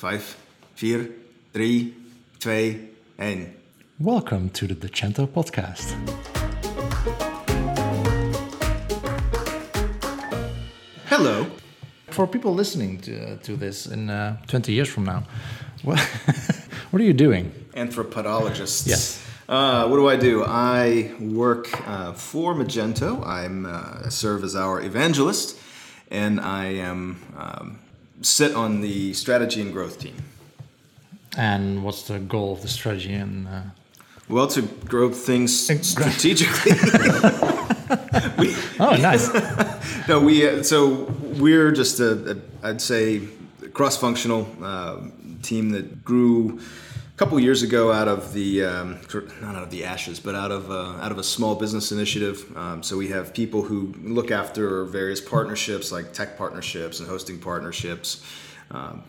Vijf, vier, drie, twee, één. Welcome to the Dutchento podcast. Hello. For people listening to, to this in uh, 20 years from now, what, what are you doing? Anthropologists. Yes. Uh, what do I do? I work uh, for Magento. I'm uh, serve as our evangelist, and I am um, sit on the strategy and growth team. And what's the goal of the strategy? And uh, Well, to grow things strategically. we, oh, nice. no, we uh, so we're just a, a I'd say cross-functional uh, team that grew couple years ago out of the um, not out of the ashes, but out of uh, out of a small business initiative. Um, so we have people who look after various partnerships like tech partnerships and hosting partnerships. Um,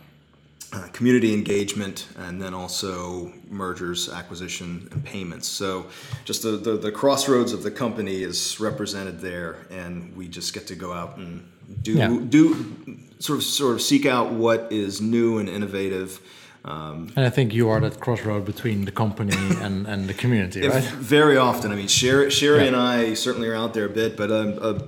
uh, community engagement, and then also mergers, acquisition, and payments. So, just the, the, the crossroads of the company is represented there, and we just get to go out and do Yeah. do sort of sort of seek out what is new and innovative. Um, And I think you are that crossroad between the company and, and the community, right? Very often, I mean, Sherrie, Sherrie Yeah. and I certainly are out there a bit, but um, uh,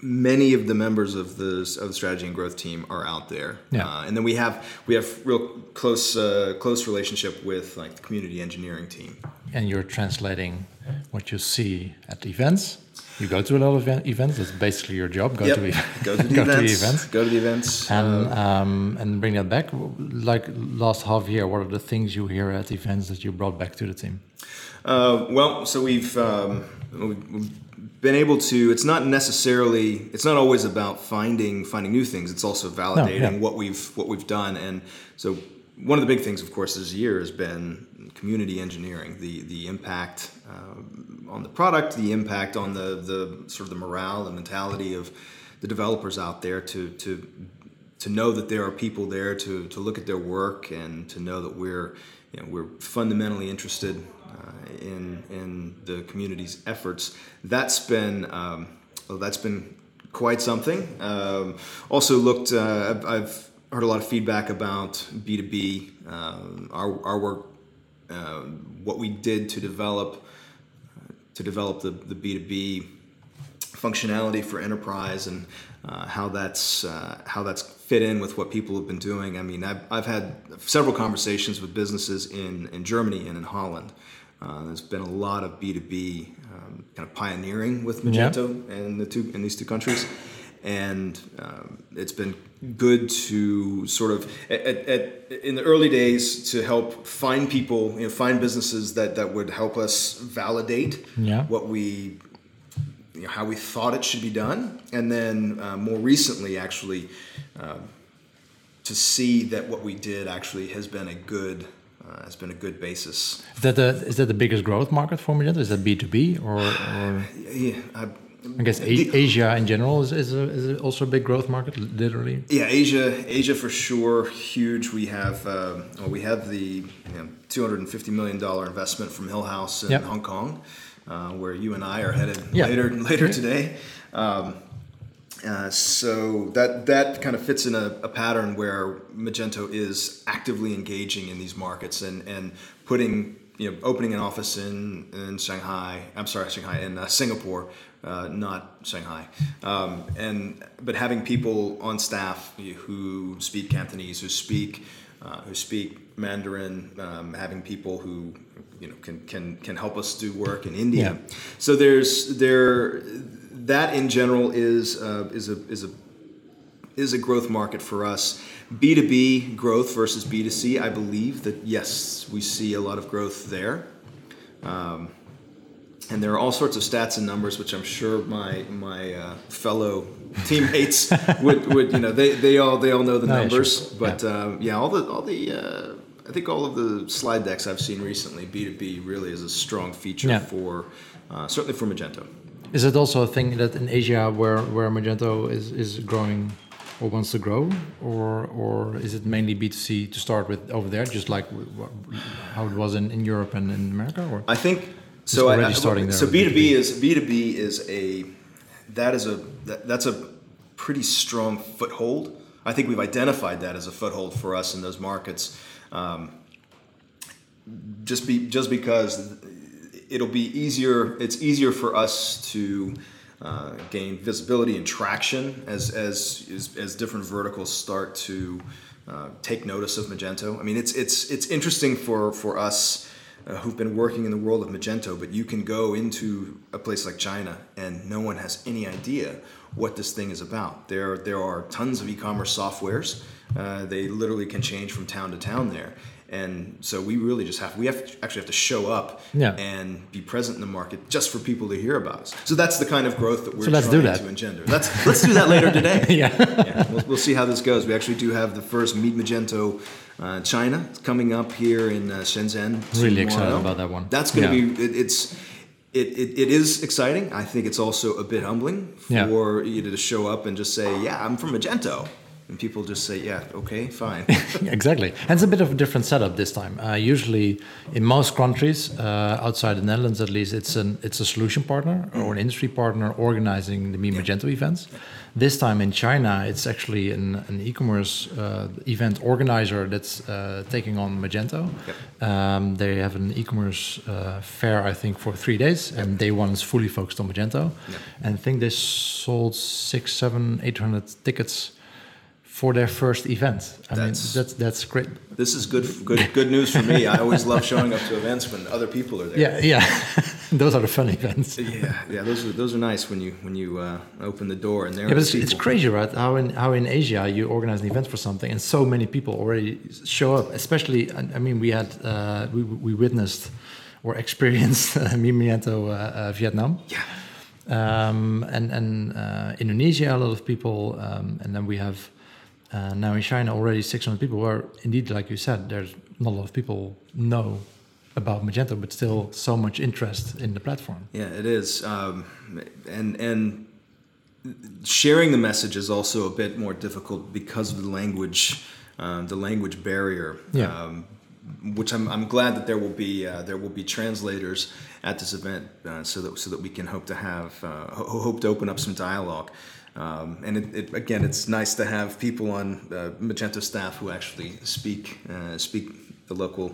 many of the members of the of the strategy and growth team are out there. Yeah. Uh, and then we have we have real close uh, close relationship with like the community engineering team. And you're translating what you see at events. You go to a lot of events. That's basically your job. Go Yep. to go to the go events. to the events. Go to the events. and Uh, um, and bring that back. Like last half year, what are the things you hear at events that you brought back to the team? Uh, well, so we've, um, we've been able to. It's not necessarily. It's not always about finding finding new things. It's also validating yeah. what we've what we've done. And so one of the big things, of course, this year has been community engineering. The the impact um, on the product, the impact on the the sort of the morale, the mentality of the developers out there to to to know that there are people there to, to look at their work and to know that we're you know, we're fundamentally interested uh, in in the community's efforts. That's been um, well, that's been quite something. Um, also looked. Uh, I've, I've heard a lot of feedback about B two B. um, Our our work, uh, what we did to develop to develop the the B two B functionality for enterprise and uh, how that's uh, how that's fit in with what people have been doing. I mean, I've, I've had several conversations with businesses in, in Germany and in Holland. Uh, there's been a lot of B2B um, kind of pioneering with Magento in the two in these two countries, and um, it's been good to sort of at, at, in the early days to help find people, you know, find businesses that that would help us validate Yeah. what we you know, how we thought it should be done, and then uh, more recently, actually, um, to see that what we did actually has been a good uh, has been a good basis. Is that the is that the biggest growth market for Magento? Is that B two B or, or Yeah, I, I guess A- Asia in general is is, a, is also a big growth market, literally. yeah, Asia, Asia for sure, huge. We have um, well, we have the you know, two hundred and fifty million dollar investment from Hillhouse in Yep. Hong Kong, uh, where you and I are headed Yeah. later later today. Um, Uh, so that that kind of fits in a, a pattern where Magento is actively engaging in these markets and and putting you know opening an office in in Shanghai. I'm sorry, Shanghai in uh, Singapore, uh, not Shanghai. Um, and but having people on staff who speak Cantonese, who speak uh, who speak Mandarin, um, having people who you know can can can help us do work in India. Yeah. So there's there that in general is uh, is a is a is a growth market for us. B2B growth versus B2C, I believe that yes, we see a lot of growth there. Um, and there are all sorts of stats and numbers, which I'm sure my my uh, fellow teammates would, would you know they, they all they all know the No, numbers, sure. but um, yeah, all the all the uh, I think all of the slide decks I've seen recently, B2B really is a strong feature Yeah. for uh, certainly for Magento. Is it also a thing that in Asia where where Magento is is growing or wants to grow, or or is it mainly B two C to start with over there, just like how it was in, in Europe and in America? Or I think so. Already I- starting there So B two B B2B. is B two B is a that is a that, that's a pretty strong foothold. I think we've identified that as a foothold for us in those markets. Um, just be just because it'll be easier. It's easier for us to uh, gain visibility and traction as as as, as different verticals start to uh, take notice of Magento. I mean, it's it's it's interesting for for us. Uh, who've been working in the world of Magento, but you can go into a place like China and no one has any idea what this thing is about. There, there are tons of e-commerce softwares. Uh, they literally can change from town to town there, and so we really just have we have to actually have to show up Yeah. and be present in the market just for people to hear about us. So that's the kind of growth that we're So let's trying do that. to engender. Let's let's do that later today. yeah. yeah, we'll, we'll see how this goes. We actually do have the first Meet Magento uh, China It's coming up here in uh, Shenzhen. Really excited about that one. That's going to Yeah. be it, it's. It, it, it is exciting. I think it's also a bit humbling for you to show up and just say, "Yeah, I'm from Magento," and people just say, "Yeah, okay, fine." exactly. And it's a bit of a different setup this time. Uh, usually, in most countries, uh, outside the Netherlands at least, it's an it's a solution partner or an industry partner organizing the Meet Magento events. This time in China, it's actually an, an e-commerce uh, event organizer that's uh, taking on Magento. Um, they have an e-commerce uh, fair, I think, for three days, and day one is fully focused on Magento. And I think they sold six, seven, eight hundred tickets for their first event. I mean, That's- that's that's great. this is good good good news for me. I always love showing up to events when other people are there. Yeah, yeah. Those are the fun events. Yeah, yeah, yeah. Those are those are nice when you when you uh, open the door and there. but are it's, it's crazy, right? How in how in Asia you organize an event for something, and so many people already show up. Especially, I I mean, we had uh, we we witnessed or experienced uh, Meet Magento uh, uh, Vietnam. Yeah. um, and and uh, Indonesia, a lot of people, um, and then we have uh, now in China already 600 people. Where indeed, like you said, there's not a lot of people know about Magento, but still so much interest in the platform. Yeah, it is, um, and and sharing the message is also a bit more difficult because of the language, um, the language barrier. Yeah. Um, which I'm, I'm glad that there will be uh, there will be translators at this event uh, so that so that we can hope to have uh, ho- hope to open up some dialogue. Um, and it, it, again, it's nice to have people on uh, Magento staff who actually speak uh, speak the local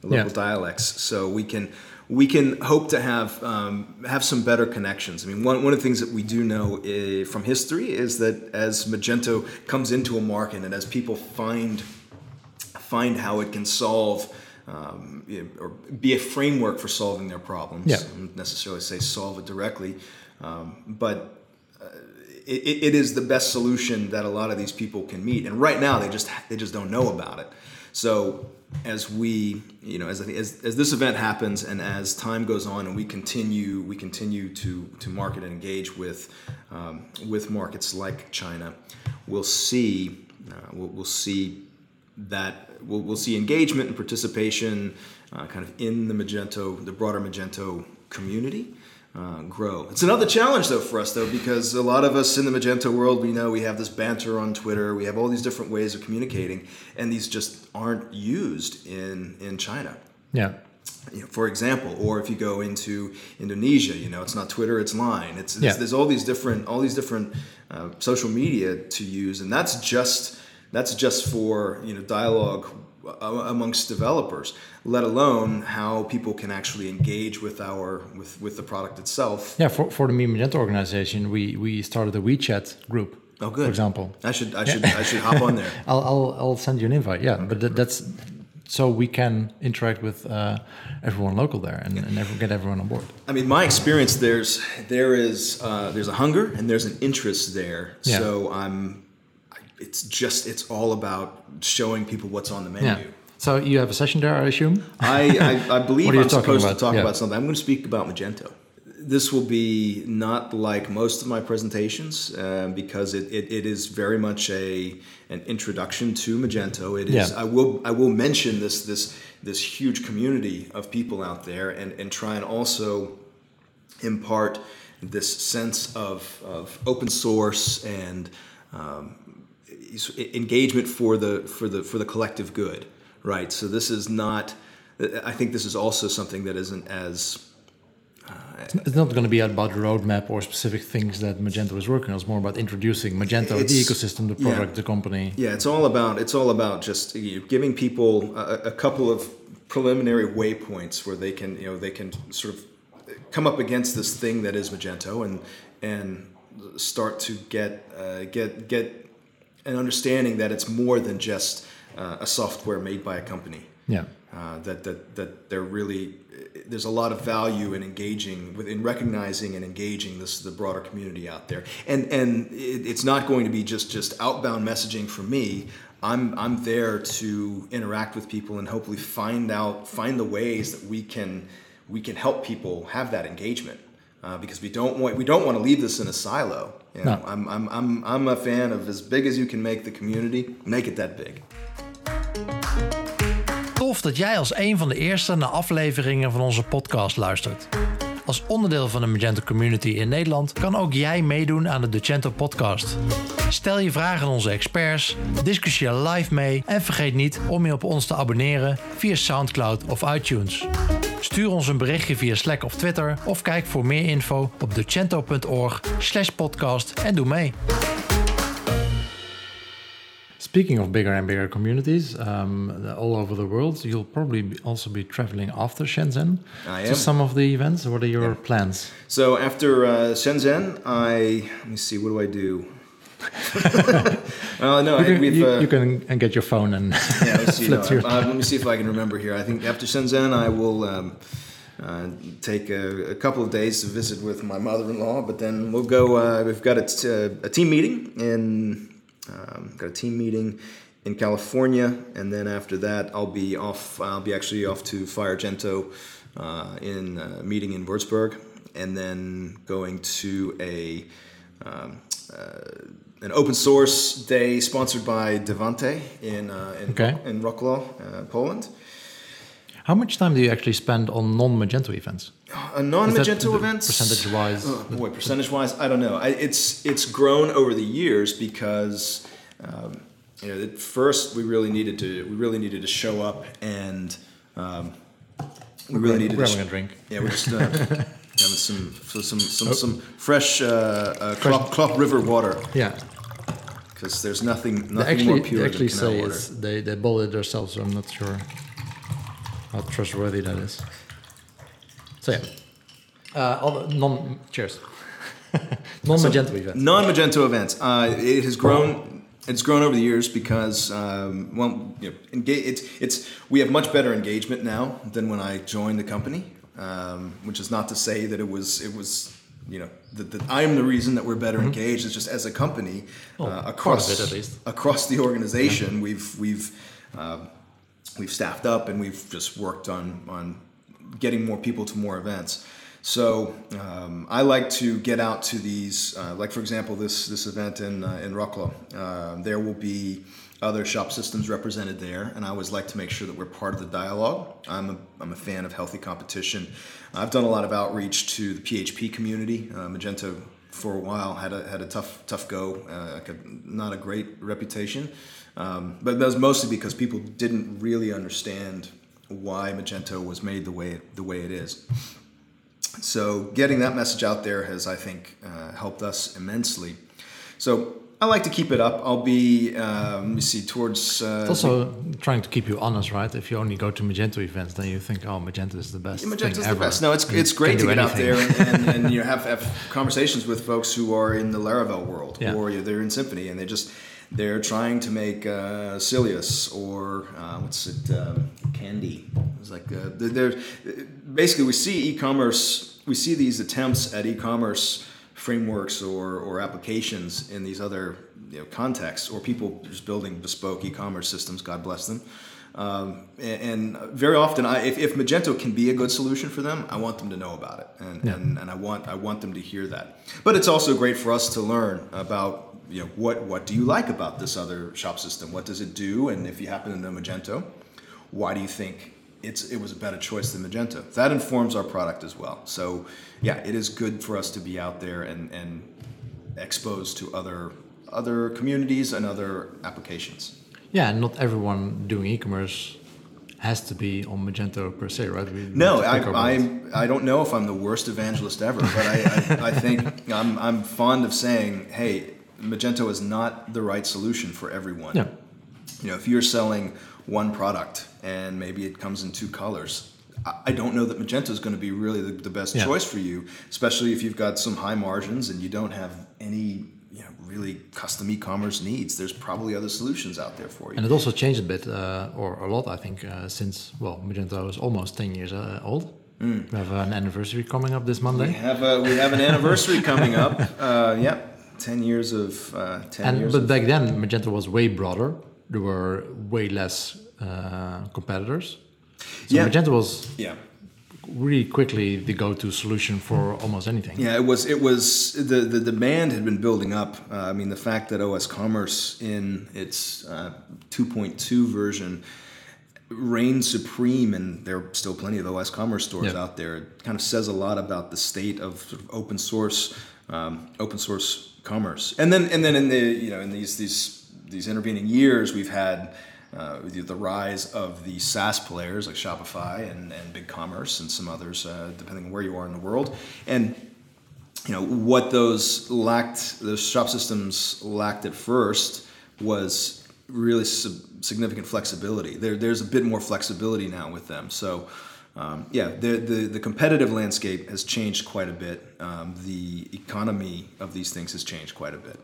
the Yeah. local dialects, so we can we can hope to have um, have some better connections. I mean, one, one of the things that we do know uh, from history is that as Magento comes into a market and as people find find how it can solve um, or be a framework for solving their problems. Yeah. I wouldn't necessarily say solve it directly, um, but it, it is the best solution that a lot of these people can meet. And right now, they just they just don't know about it. So as we, you know, as, as as this event happens, and as time goes on, and we continue we continue to to market and engage with um, with markets like China, we'll see uh, we'll, we'll see that we'll, we'll see engagement and participation uh, kind of in the Magento, the broader Magento community uh, grow. It's another challenge though for us though because a lot of us in the Magento world we know we have this banter on Twitter, we have all these different ways of communicating, and these just aren't used in in China Yeah, you know, for example, or if you go into Indonesia, you know, it's not Twitter, it's Line. It's, it's Yeah. there's all these different all these different uh, social media to use, and that's just that's just for you know dialogue amongst developers. Let alone how people can actually engage with our with with the product itself. yeah. For for the Meet Magento organization, we we started a WeChat group. Oh, good. For example, I should I should I should hop on there. I'll I'll, I'll send you an invite. Yeah, but that, that's so we can interact with uh, everyone local there and, and get everyone on board. I mean, my experience there's there is uh, there's a hunger and there's an interest there. Yeah. So I'm, it's just it's all about showing people what's on the menu. Yeah. So you have a session there, I assume. I, I, I believe What are you I'm talking supposed about? to talk Yeah. about something. I'm going to speak about Magento. This will be not like most of my presentations uh, because it, it, it is very much a an introduction to Magento. It is. Yeah. I will I will mention this this this huge community of people out there and, and try and also impart this sense of, of open source and um, engagement for the for the for the collective good right so this is not i think this is also something that isn't as it's not going to be about the roadmap or specific things that Magento is working on. It's more about introducing Magento, the ecosystem, the yeah. product, the company. Yeah, it's all about it's all about just you know, giving people a, a couple of preliminary waypoints where they can you know they can sort of come up against this thing that is Magento and and start to get uh, get get an understanding that it's more than just uh, a software made by a company. Yeah. Uh, that that that they're really there's a lot of value in engaging with in recognizing and engaging this the broader community out there and and it, it's not going to be just just outbound messaging from me i'm i'm there to interact with people and hopefully find out find the ways that we can we can help people have that engagement uh, because we don't want we don't want to leave this in a silo you know, No. I'm, I'm i'm i'm a fan of as big as you can make the community make it that big Tof dat jij als een van de eerste naar afleveringen van onze podcast luistert. Als onderdeel van de Magento community in Nederland kan ook jij meedoen aan de Docento podcast. Stel je vragen aan onze experts, discussieer live mee en vergeet niet om je op ons te abonneren via SoundCloud of iTunes. Stuur ons een berichtje via Slack of Twitter of kijk voor meer info op docento.org slash podcast en doe mee. Speaking of bigger and bigger communities um, all over the world, you'll probably also be traveling after Shenzhen I to am. some of the events. What are your plans? So after uh, Shenzhen, I let me see. What do I do? Well, no, You I, can, we've. you, uh, you can and get your phone and yeah, let's see, no, uh, let me see if I can remember here. I think after Shenzhen, I will um, uh, take a, a couple of days to visit with my mother-in-law. But then we'll go. Uh, we've got a, team meeting in. Um, got a team meeting in California, and then after that, I'll be off. I'll be actually off to FireGento uh, in a meeting in Würzburg, and then going to a um, uh, an open source day sponsored by Divante in uh, in, Okay. in Wrocław, uh, Poland. How much time do you actually spend on non-Magento events? A non-Magento events, percentage-wise? Oh, boy, percentage-wise, I don't know. I, it's it's grown over the years because um, you know at first we really needed to we really needed to show up and um, we really needed We're to having a drink. Yeah, we're just uh, having some so some some some fresh uh, uh, Klopp River water Yeah, because there's nothing they nothing actually, more they pure actually than canal say water. it's, they they bottle it themselves, so I'm not sure how trustworthy that is. So yeah, uh, all the non cheers, non-Magento events. Non-Magento events. Uh, it has grown. It's grown over the years because, um, well, you know, enga- it's it's we have much better engagement now than when I joined the company. Um, which is not to say that it was it was you know that, that I'm the reason that we're better engaged. It's just as a company Mm-hmm. Well, uh, across it at least. across the organization, we've we've um, we've staffed up and we've just worked on on getting more people to more events. So um, I like to get out to these, uh, like for example, this this event in uh, in Wrocław. Uh, there will be other shop systems represented there, and I always like to make sure that we're part of the dialogue. I'm a, I'm a fan of healthy competition. I've done a lot of outreach to the PHP community. Uh, Magento for a while had a had a tough tough go, uh, not a great reputation, um, but that was mostly because people didn't really understand why Magento was made the way it, the way it is. So getting that message out there has, I think, uh, helped us immensely. So I like to keep it up. I'll be, uh, let me see, towards. Uh, It's also trying to keep you honest, right? If you only go to Magento events, then you think, oh, Magento is the best. Yeah, thing Magento's the best. No, it's it's great to get out there and, and, and you know have have conversations with folks who are in the Laravel world Yeah. or they're in Symfony and they just they're trying to make uh, Sylius or uh, what's it um, Candy. It's like uh, they're, they're basically we see e-commerce. We see these attempts at e-commerce frameworks or, or applications in these other you know, contexts, or people just building bespoke e-commerce systems. God bless them. Um, and, and very often, I, if, if Magento can be a good solution for them, I want them to know about it, and, Yeah. and, and I want I want them to hear that. But it's also great for us to learn about you know what what do you like about this other shop system? What does it do? And if you happen to know Magento, why do you think it's it was a better choice than Magento? That informs our product as well. So yeah, it is good for us to be out there and and exposed to other other communities and other applications. Yeah, and not everyone doing e-commerce has to be on Magento per se, right? We No, I, pick our battles. I, I don't know if I'm the worst evangelist ever, but I, I, I think I'm, I'm fond of saying, hey, Magento is not the right solution for everyone. Yeah. You know, if you're selling one product and maybe it comes in two colors, I, don't know that Magento is going to be really the, the best Yeah. choice for you, especially if you've got some high margins and you don't have any, you know, really custom e-commerce needs. There's probably other solutions out there for you. And it also changed a bit, uh, or a lot, I think, uh, since well, Magento is almost ten years uh, old. Mm. We have an anniversary coming up this Monday. We have a, we have an anniversary coming up. Uh, yep, ten years of uh, ten and years. but back then Magento was way broader. There were way less uh, competitors. So Yeah. Magento was yeah, really quickly the go-to solution for almost anything. yeah. It was it was the the demand had been building up. Uh, I mean, the fact that osCommerce in its uh, 2.2 version reigned supreme, and there are still plenty of osCommerce stores Yeah. out there. It kind of says a lot about the state of, sort of open source um, open source commerce. And then and then in the you know in these these these intervening years, we've had. Uh, the, rise of the SaaS players like Shopify and, and BigCommerce and some others, uh, depending on where you are in the world. And you know what those lacked those shop systems lacked at first was really sub- significant flexibility there, there's a bit more flexibility now with them so um, yeah the, the, the competitive landscape has changed quite a bit um, the economy of these things has changed quite a bit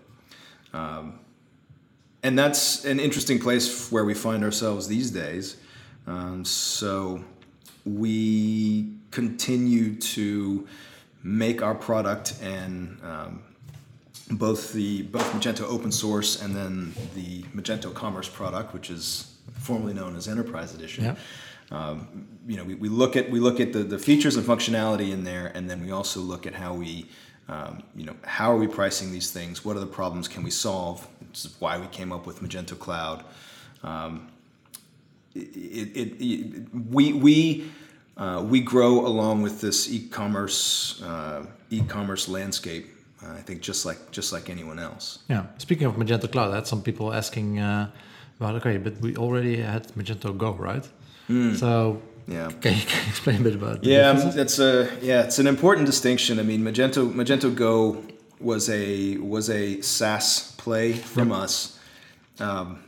Um, and that's an interesting place where we find ourselves these days um, so we continue to make our product and um, both the both Magento open source and then the Magento Commerce product, which is formerly known as Enterprise Edition. Yeah. Um, you know, we, we look at we look at the, the features and functionality in there, and then we also look at how we, um, you know, how are we pricing these things? What are the problems can we solve? This is why we came up with Magento Cloud. Um, it, it, it, we we uh, we grow along with this e-commerce uh, e-commerce landscape. Uh, I think just like just like anyone else. Yeah. Speaking of Magento Cloud, I had some people asking uh, about okay, but we already had Magento Go, right? So Yeah. can you, can you explain a bit about Yeah, that's a yeah, it's an important distinction. I mean, Magento Magento Go was a was a SaaS play from us. Um,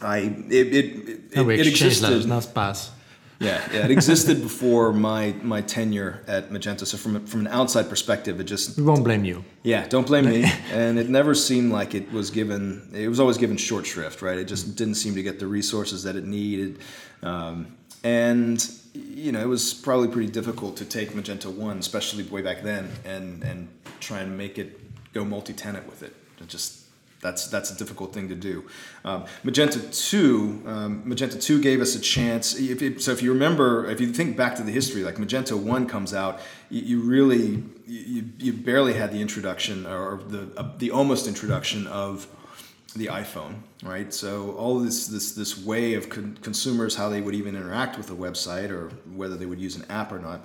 I it it, it, No, it existed. pass. Yeah, yeah, it existed before my my tenure at Magento. So from a- from an outside perspective, it just We won't blame you. Yeah, don't blame me. and it never seemed like it was given. It was always given short shrift, right? It just didn't seem to get the resources that it needed, um, and you know it was probably pretty difficult to take Magento One, especially way back then, and and try and make it go multi-tenant with it. It just that's that's a difficult thing to do. Um, Magento two, um, Magento two gave us a chance. If it, so, if you remember, if you think back to the history, like Magento one comes out, you, you really you, you barely had the introduction or the uh, the almost introduction of the iPhone, right? So all this this this way of con- consumers how they would even interact with a website or whether they would use an app or not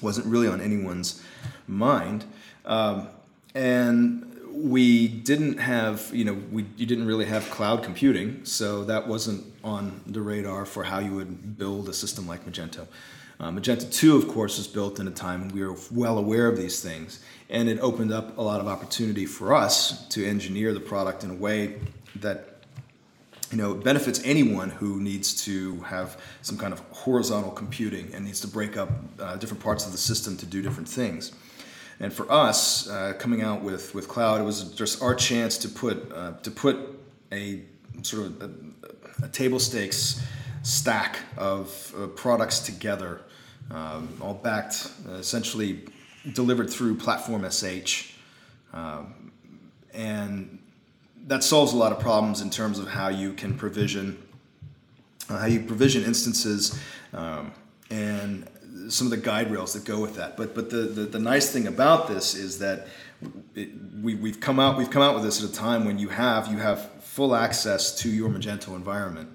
wasn't really on anyone's mind. Um, and we didn't have, you know, we you didn't really have cloud computing, so that wasn't on the radar for how you would build a system like Magento. Uh, Magento 2, of course, was built in a time when we were well aware of these things, and it opened up a lot of opportunity for us to engineer the product in a way that you know, benefits anyone who needs to have some kind of horizontal computing and needs to break up uh, different parts of the system to do different things. And for us, uh, coming out with, with cloud, it was just our chance to put uh, to put a sort of a, a table stakes stack of uh, products together, um, all backed, uh, essentially delivered through Platform.sh, um, and that solves a lot of problems in terms of how you can provision uh, how you provision instances um, and some of the guide rails that go with that. But but the, the, the nice thing about this is that it, we, we've come out we've come out with this at a time when you have you have full access to your Magento environment.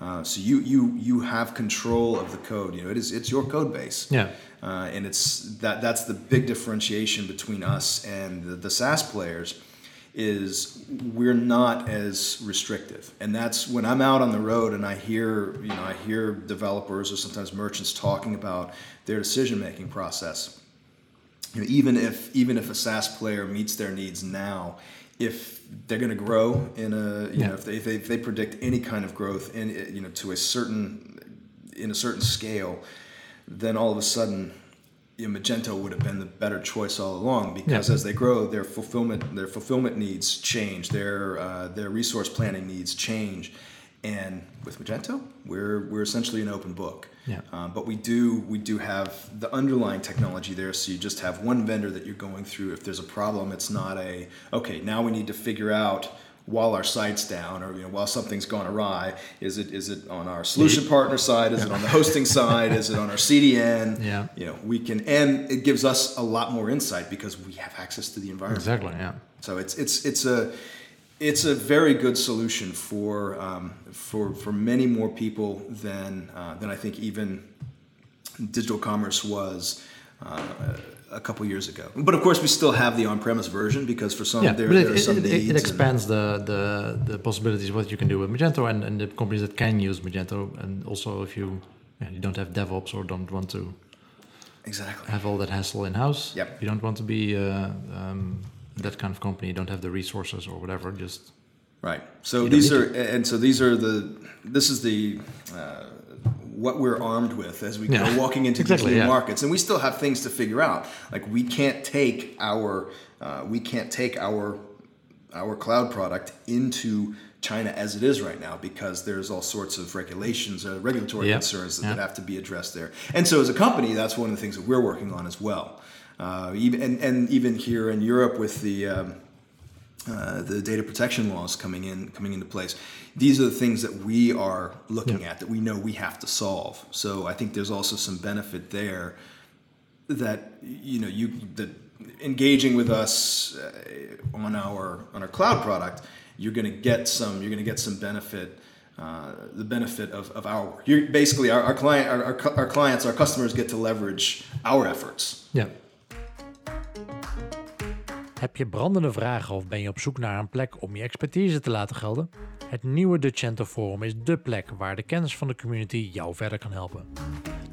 Uh, so you you you have control of the code. You know it is it's your code base. Yeah. Uh, and it's that that's the big differentiation between us and the, the SaaS players is we're not as restrictive, and that's when I'm out on the road and I hear you know I hear developers or sometimes merchants talking about their decision making process. You know, even if even if a SaaS player meets their needs now, if they're going to grow in a you Yeah. know if they, if they if they predict any kind of growth in you know to a certain in a certain scale, then all of a sudden, you know, Magento would have been the better choice all along because Yeah. as they grow, their fulfillment their fulfillment needs change, their uh, their resource planning needs change, and with Magento, we're we're essentially an open book. Yeah. Um, but we do we do have the underlying technology there, so you just have one vendor that you're going through. If there's a problem, it's not a okay. Now we need to figure out while our site's down or you know while something's gone awry. Is it is it on our solution partner side? Is it on the hosting side? Is it on our CDN? Yeah. You know we can and it gives us a lot more insight because we have access to the environment. Exactly. Yeah. So it's it's it's a it's a very good solution for um, for for many more people than uh, than I think even digital commerce was. Uh, a couple years ago, but of course we still have the on-premise version because for some Yeah, there, it, are some it, it, needs. it expands the, the the possibilities what you can do with Magento and, and the companies that can use Magento, and also if you yeah, you don't have DevOps or don't want to exactly. have all that hassle in house. Yep. You don't want to be uh, um, that kind of company. You don't have the resources or whatever. Just Right. So these are, and so these are the. This is the. Uh, what we're armed with as we Yeah. go walking into Exactly, these new yeah. markets, and we still have things to figure out. Like we can't take our, uh, we can't take our, our cloud product into China as it is right now because there's all sorts of regulations, uh, regulatory Yeah. concerns that, that have to be addressed there. And so as a company, that's one of the things that we're working on as well. Uh, even and, and even here in Europe with the um, uh, the data protection laws coming in coming into place. These are the things that we are looking at that we know we have to solve. So I think there's also some benefit there that you know you that engaging with us uh, on our on our cloud product, you're going to get some you're going to get some benefit. Uh, the benefit of, of our work. You're basically our, our client our, our, our clients our customers get to leverage our efforts yeah. Heb je brandende vragen of ben je op zoek naar een plek om je expertise te laten gelden? Het nieuwe Decento Forum is dé plek waar de kennis van de community jou verder kan helpen.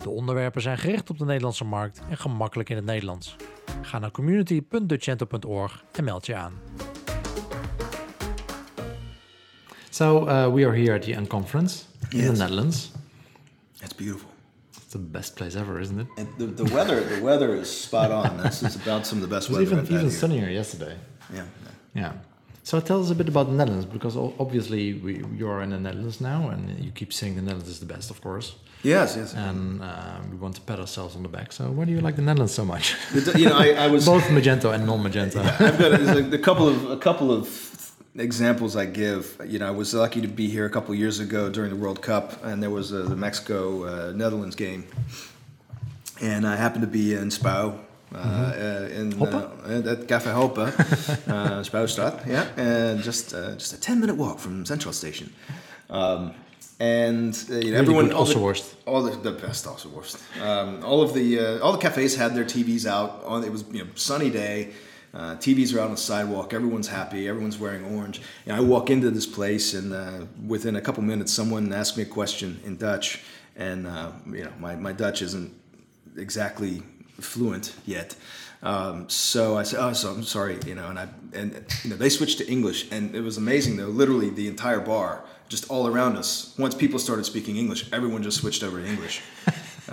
De onderwerpen zijn gericht op de Nederlandse markt en gemakkelijk in het Nederlands. Ga naar community.decento.org en meld je aan. So uh, we are here at the Unconference in the. Netherlands. it's beautiful the best place ever, isn't it? And the, the weather, the weather is spot on. This is about some of the best weather even even here. sunnier yesterday. Yeah, Yeah. So tell us a bit about the Netherlands because obviously we, you are in the Netherlands now, and you keep saying the Netherlands is the best, of course. yes, yes. And uh, we want to pat ourselves on the back. So why do you like the Netherlands so much? You know, I, I was. Both Magento and non-Magento. I've got a, a couple of a couple of examples I give. You know, I was lucky to be here a couple years ago during the World Cup, and there was a, the Mexico uh, Netherlands game, and I happened to be in Spui. Uh, uh, in uh, at Café Hoppe, uh, yeah, and just uh, just a ten minute walk from Central Station, um, and uh, you know, everyone good all the- Ossenworst. all the, the best ossenworst. Um, all of the uh, all the cafes had their TVs out. On it was you know sunny day. Uh, TVs are out on the sidewalk. Everyone's happy. Everyone's wearing orange. And I walk into this place, and uh, within a couple minutes, someone asked me a question in Dutch, and uh, you know my, my Dutch isn't exactly fluent yet. Um, so I said, "Oh, so I'm sorry," you know, and I and you know they switched to English, and it was amazing though. Literally, the entire bar, just all around us, once people started speaking English, everyone just switched over to English,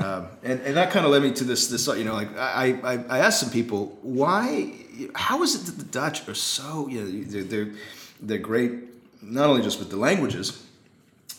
um, and and that kind of led me to this this you know like I I, I asked some people why how is it that the Dutch are so you know they're they're, they're great not only just with the languages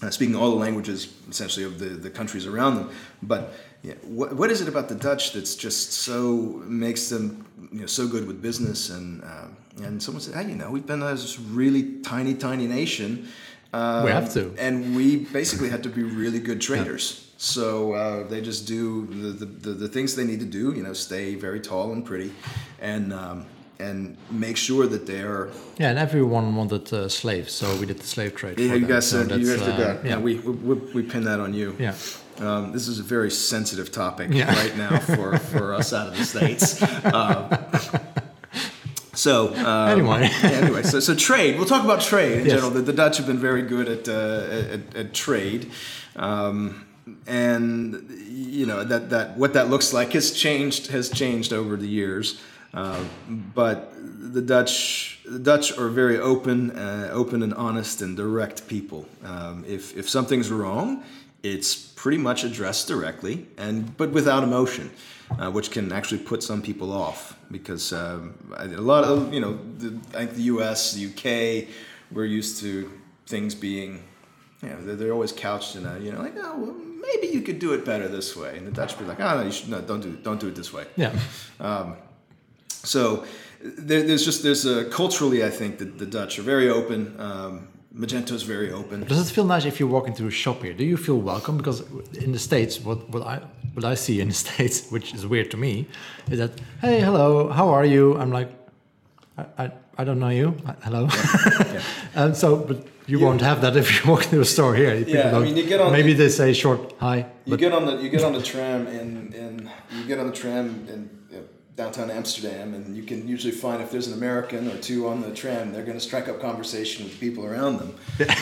uh, speaking all the languages essentially of the, the countries around them. But yeah, what, what is it about the Dutch that's just so makes them you know so good with business and uh, and someone said, hey, you know, we've been this really tiny tiny nation. Uh, We have to. and we basically had to be really good traders. So uh, they just do the, the, the, things they need to do. You know, stay very tall and pretty, and um, and make sure that they're Yeah, and everyone wanted uh, slaves, so we did the slave trade. yeah, you them. guys So said you guys did uh, that. Yeah, we, we we pin that on you. Yeah. Um, this is a very sensitive topic Yeah. right now for, for us out of the states. Um, So um, Anyway. anyway, so, so trade. We'll talk about trade in Yes. general. The, the Dutch have been very good at uh, at, at trade, um, and you know that that what that looks like has changed has changed over the years. Uh, but the Dutch the Dutch are very open, uh, open and honest and direct people. Um, if if something's wrong, it's pretty much addressed directly and but without emotion, uh, which can actually put some people off because um, a lot of you know the, the U.S., the U.K. we're used to things being you know, they're, they're always couched in a, you know, like, oh, well, maybe you could do it better this way. And the Dutch be like, oh, no, you should, no, don't do it, don't do it this way. Yeah. Um, so there, there's just, there's a, culturally, I think that the Dutch are very open. Um, Magento's very open. Does it feel nice if you walk into a shop here? Do you feel welcome? Because in the States, what, what I what I see in the States, which is weird to me, is that hey, hello, how are you? I'm like, I, I, I don't know you. Hello. and um, so, but you You- won't have that if you walk into a store here. People Yeah, I mean, you get on- Maybe they say short hi. You get on the you get on the tram in, in you get on the tram in you know, downtown Amsterdam, and you can usually find if there's an American or two on the tram, they're going to strike up conversation with people around them.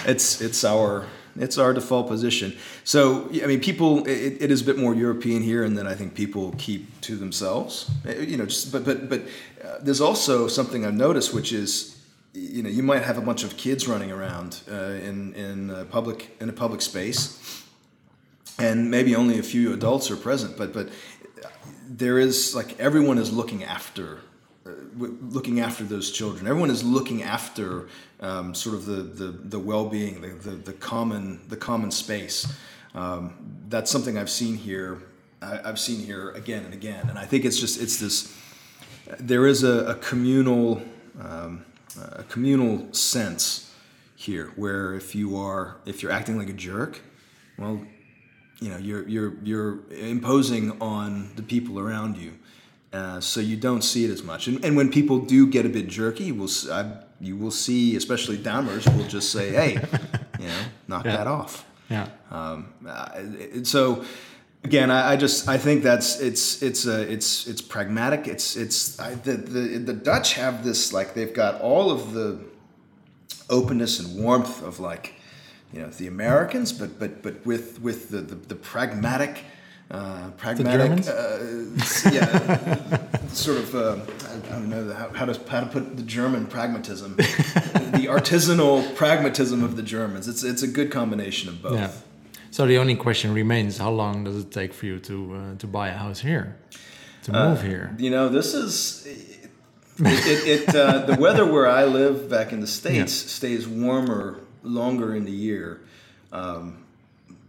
it's it's our it's our default position. So I mean, people it, it is a bit more European here, and then I think people keep to themselves. You know, just but but but uh, there's also something I've noticed, which is you know you might have a bunch of kids running around uh, in in uh, public in a public space and maybe only a few adults are present but but there is like everyone is looking after uh, looking after those children. Everyone is looking after um, sort of the, the, the well-being the, the, the common the common space. Um, that's something i've seen here I, i've seen here again and again and i think it's just it's this there is a, a communal um, a communal sense here where if you are if you're acting like a jerk well you know you're you're you're imposing on the people around you uh, so you don't see it as much and, and when people do get a bit jerky you will s- I, you will see especially downers will just say hey you know knock Yeah. that off Yeah. um, uh, so again, I, I just I think that's it's it's uh, it's it's pragmatic. It's it's I, the, the the Dutch have this like they've got all of the openness and warmth of like you know the Americans, but but but with with the the, the pragmatic. Uh, pragmatic, uh, yeah, sort of. Uh, I, I don't know how, how to how to put the German pragmatism, the artisanal pragmatism of the Germans. It's it's a good combination of both. Yeah. So the only question remains: How long does it take for you to uh, to buy a house here, to Uh, move here? You know, this is it. it, it uh, the weather where I live back in the states stays warmer longer in the year, um,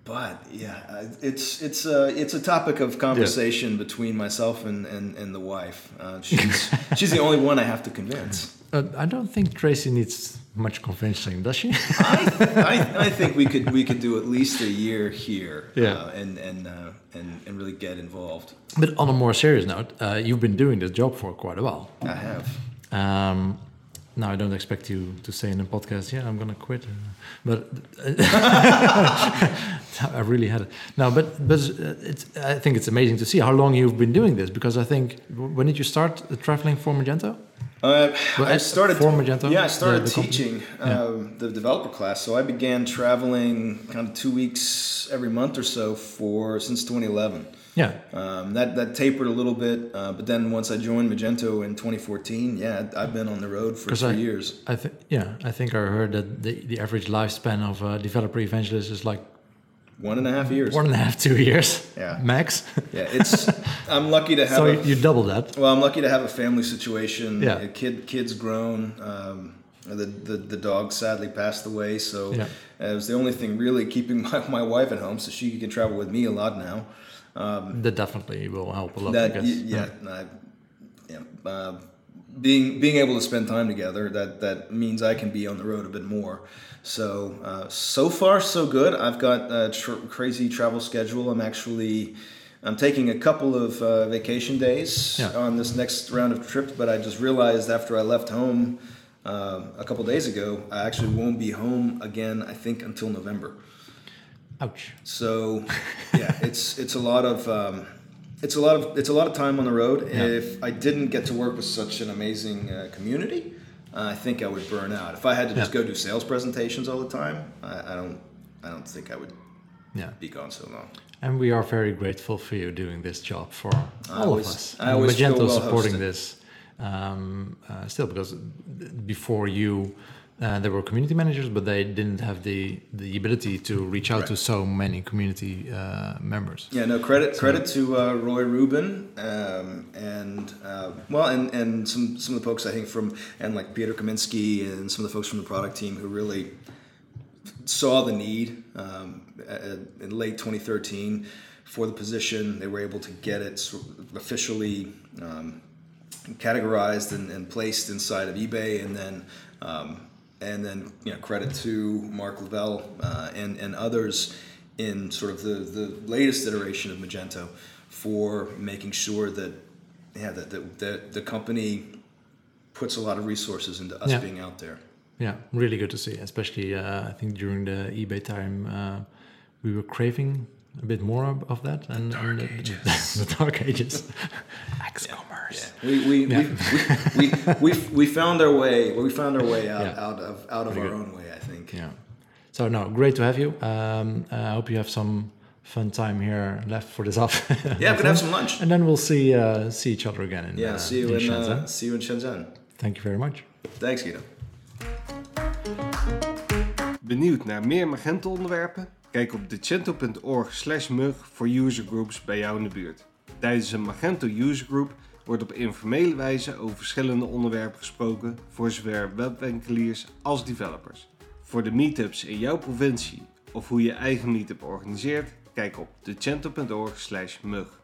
but yeah, it's it's a it's a topic of conversation between myself and and, and the wife. Uh, she's she's the only one I have to convince. Uh, I don't think Tracy needs much convincing, does she? I, I, I think we could we could do at least a year here, Yeah. uh, and and uh, and and really get involved. but on a more serious note, uh, you've been doing this job for quite a while. I have. Um, now I don't expect you to say in a podcast, "Yeah, I'm going to quit," uh, but I really had it. No, but but uh, it's, I think it's amazing to see how long you've been doing this because I think when did you start uh, traveling for Magento? Uh, Well, I started for Magento, Yeah, I started the- the teaching Yeah. um, the developer class. So I began traveling kind of two weeks every month or so for since 2011. Yeah, Um, that that tapered a little bit, uh, but then once I joined Magento in 2014, yeah, I've been on the road for three I- years. I think yeah, I think I heard that the, the average lifespan of a developer evangelist is like One and a half years. one and a half, two years Yeah. max. Yeah, it's. I'm lucky to have. so a, you, double that. Well, I'm lucky to have a family situation. Yeah. Kid, kid's grown. Um, the, the the dog sadly passed away, so Yeah. it was the only thing really keeping my, my wife at home, so she can travel with me a lot now. That definitely will help a lot. I That guess. y- yeah, I, yeah. Uh, being being able to spend time together that that means I can be on the road a bit more. So uh, so far so good. I've got a tr- crazy travel schedule. I'm actually I'm taking a couple of uh, vacation days Yeah. on this next round of trips, but I just realized after I left home uh, a couple days ago, I actually won't be home again. I think until November. Ouch. So, yeah, it's it's a lot of um, it's a lot of it's a lot of time on the road. Yeah. If I didn't get to work with such an amazing uh, community, uh, I think I would burn out. If I had to just Yeah. go do sales presentations all the time, I, I don't I don't think I would Yeah. be gone so long. And we are very grateful for you doing this job for all always- of us. I And Magento well supporting hosted. this um, uh, still because before you, uh, there were community managers, but they didn't have the the ability to reach out to so many community uh, members. Yeah, no credit credit to uh, Roy Rubin um, and uh, well, and, and some some of the folks I think from and like Peter Kaminsky and some of the folks from the product team who really saw the need um, in late 2013 for the position. They were able to get it officially um, categorized and, and placed inside of eBay, and then um, and then you know credit to Mark Lavelle uh, and and others in sort of the the latest iteration of Magento for making sure that yeah that that, that the company puts a lot of resources into us Yeah. being out there. Yeah, really good to see. Especially, uh, I think during the eBay time, uh, we were craving a bit more of, of that. And dark and ages. the dark ages. X-commerce. We we, Yeah. we, we, we, we, we found our way. We found our way out, Yeah. out of out of Very our good. own way. I think. Yeah. So no, great to have you. Um, I hope you have some fun time here left for this off. Yeah, we can have some lunch. And then we'll see uh, see each other again. In, Yeah, uh, see you in Shenzhen. uh, see you in Shenzhen. Thank you very much. Thanks, Guido. Benieuwd naar meer Magento onderwerpen? Kijk op decento.org slash mug voor usergroups bij jou in de buurt. Tijdens een Magento usergroup wordt op informele wijze over verschillende onderwerpen gesproken voor zowel webwinkeliers als developers. Voor de meetups in jouw provincie of hoe je eigen meetup organiseert, kijk op decento.org slash mug.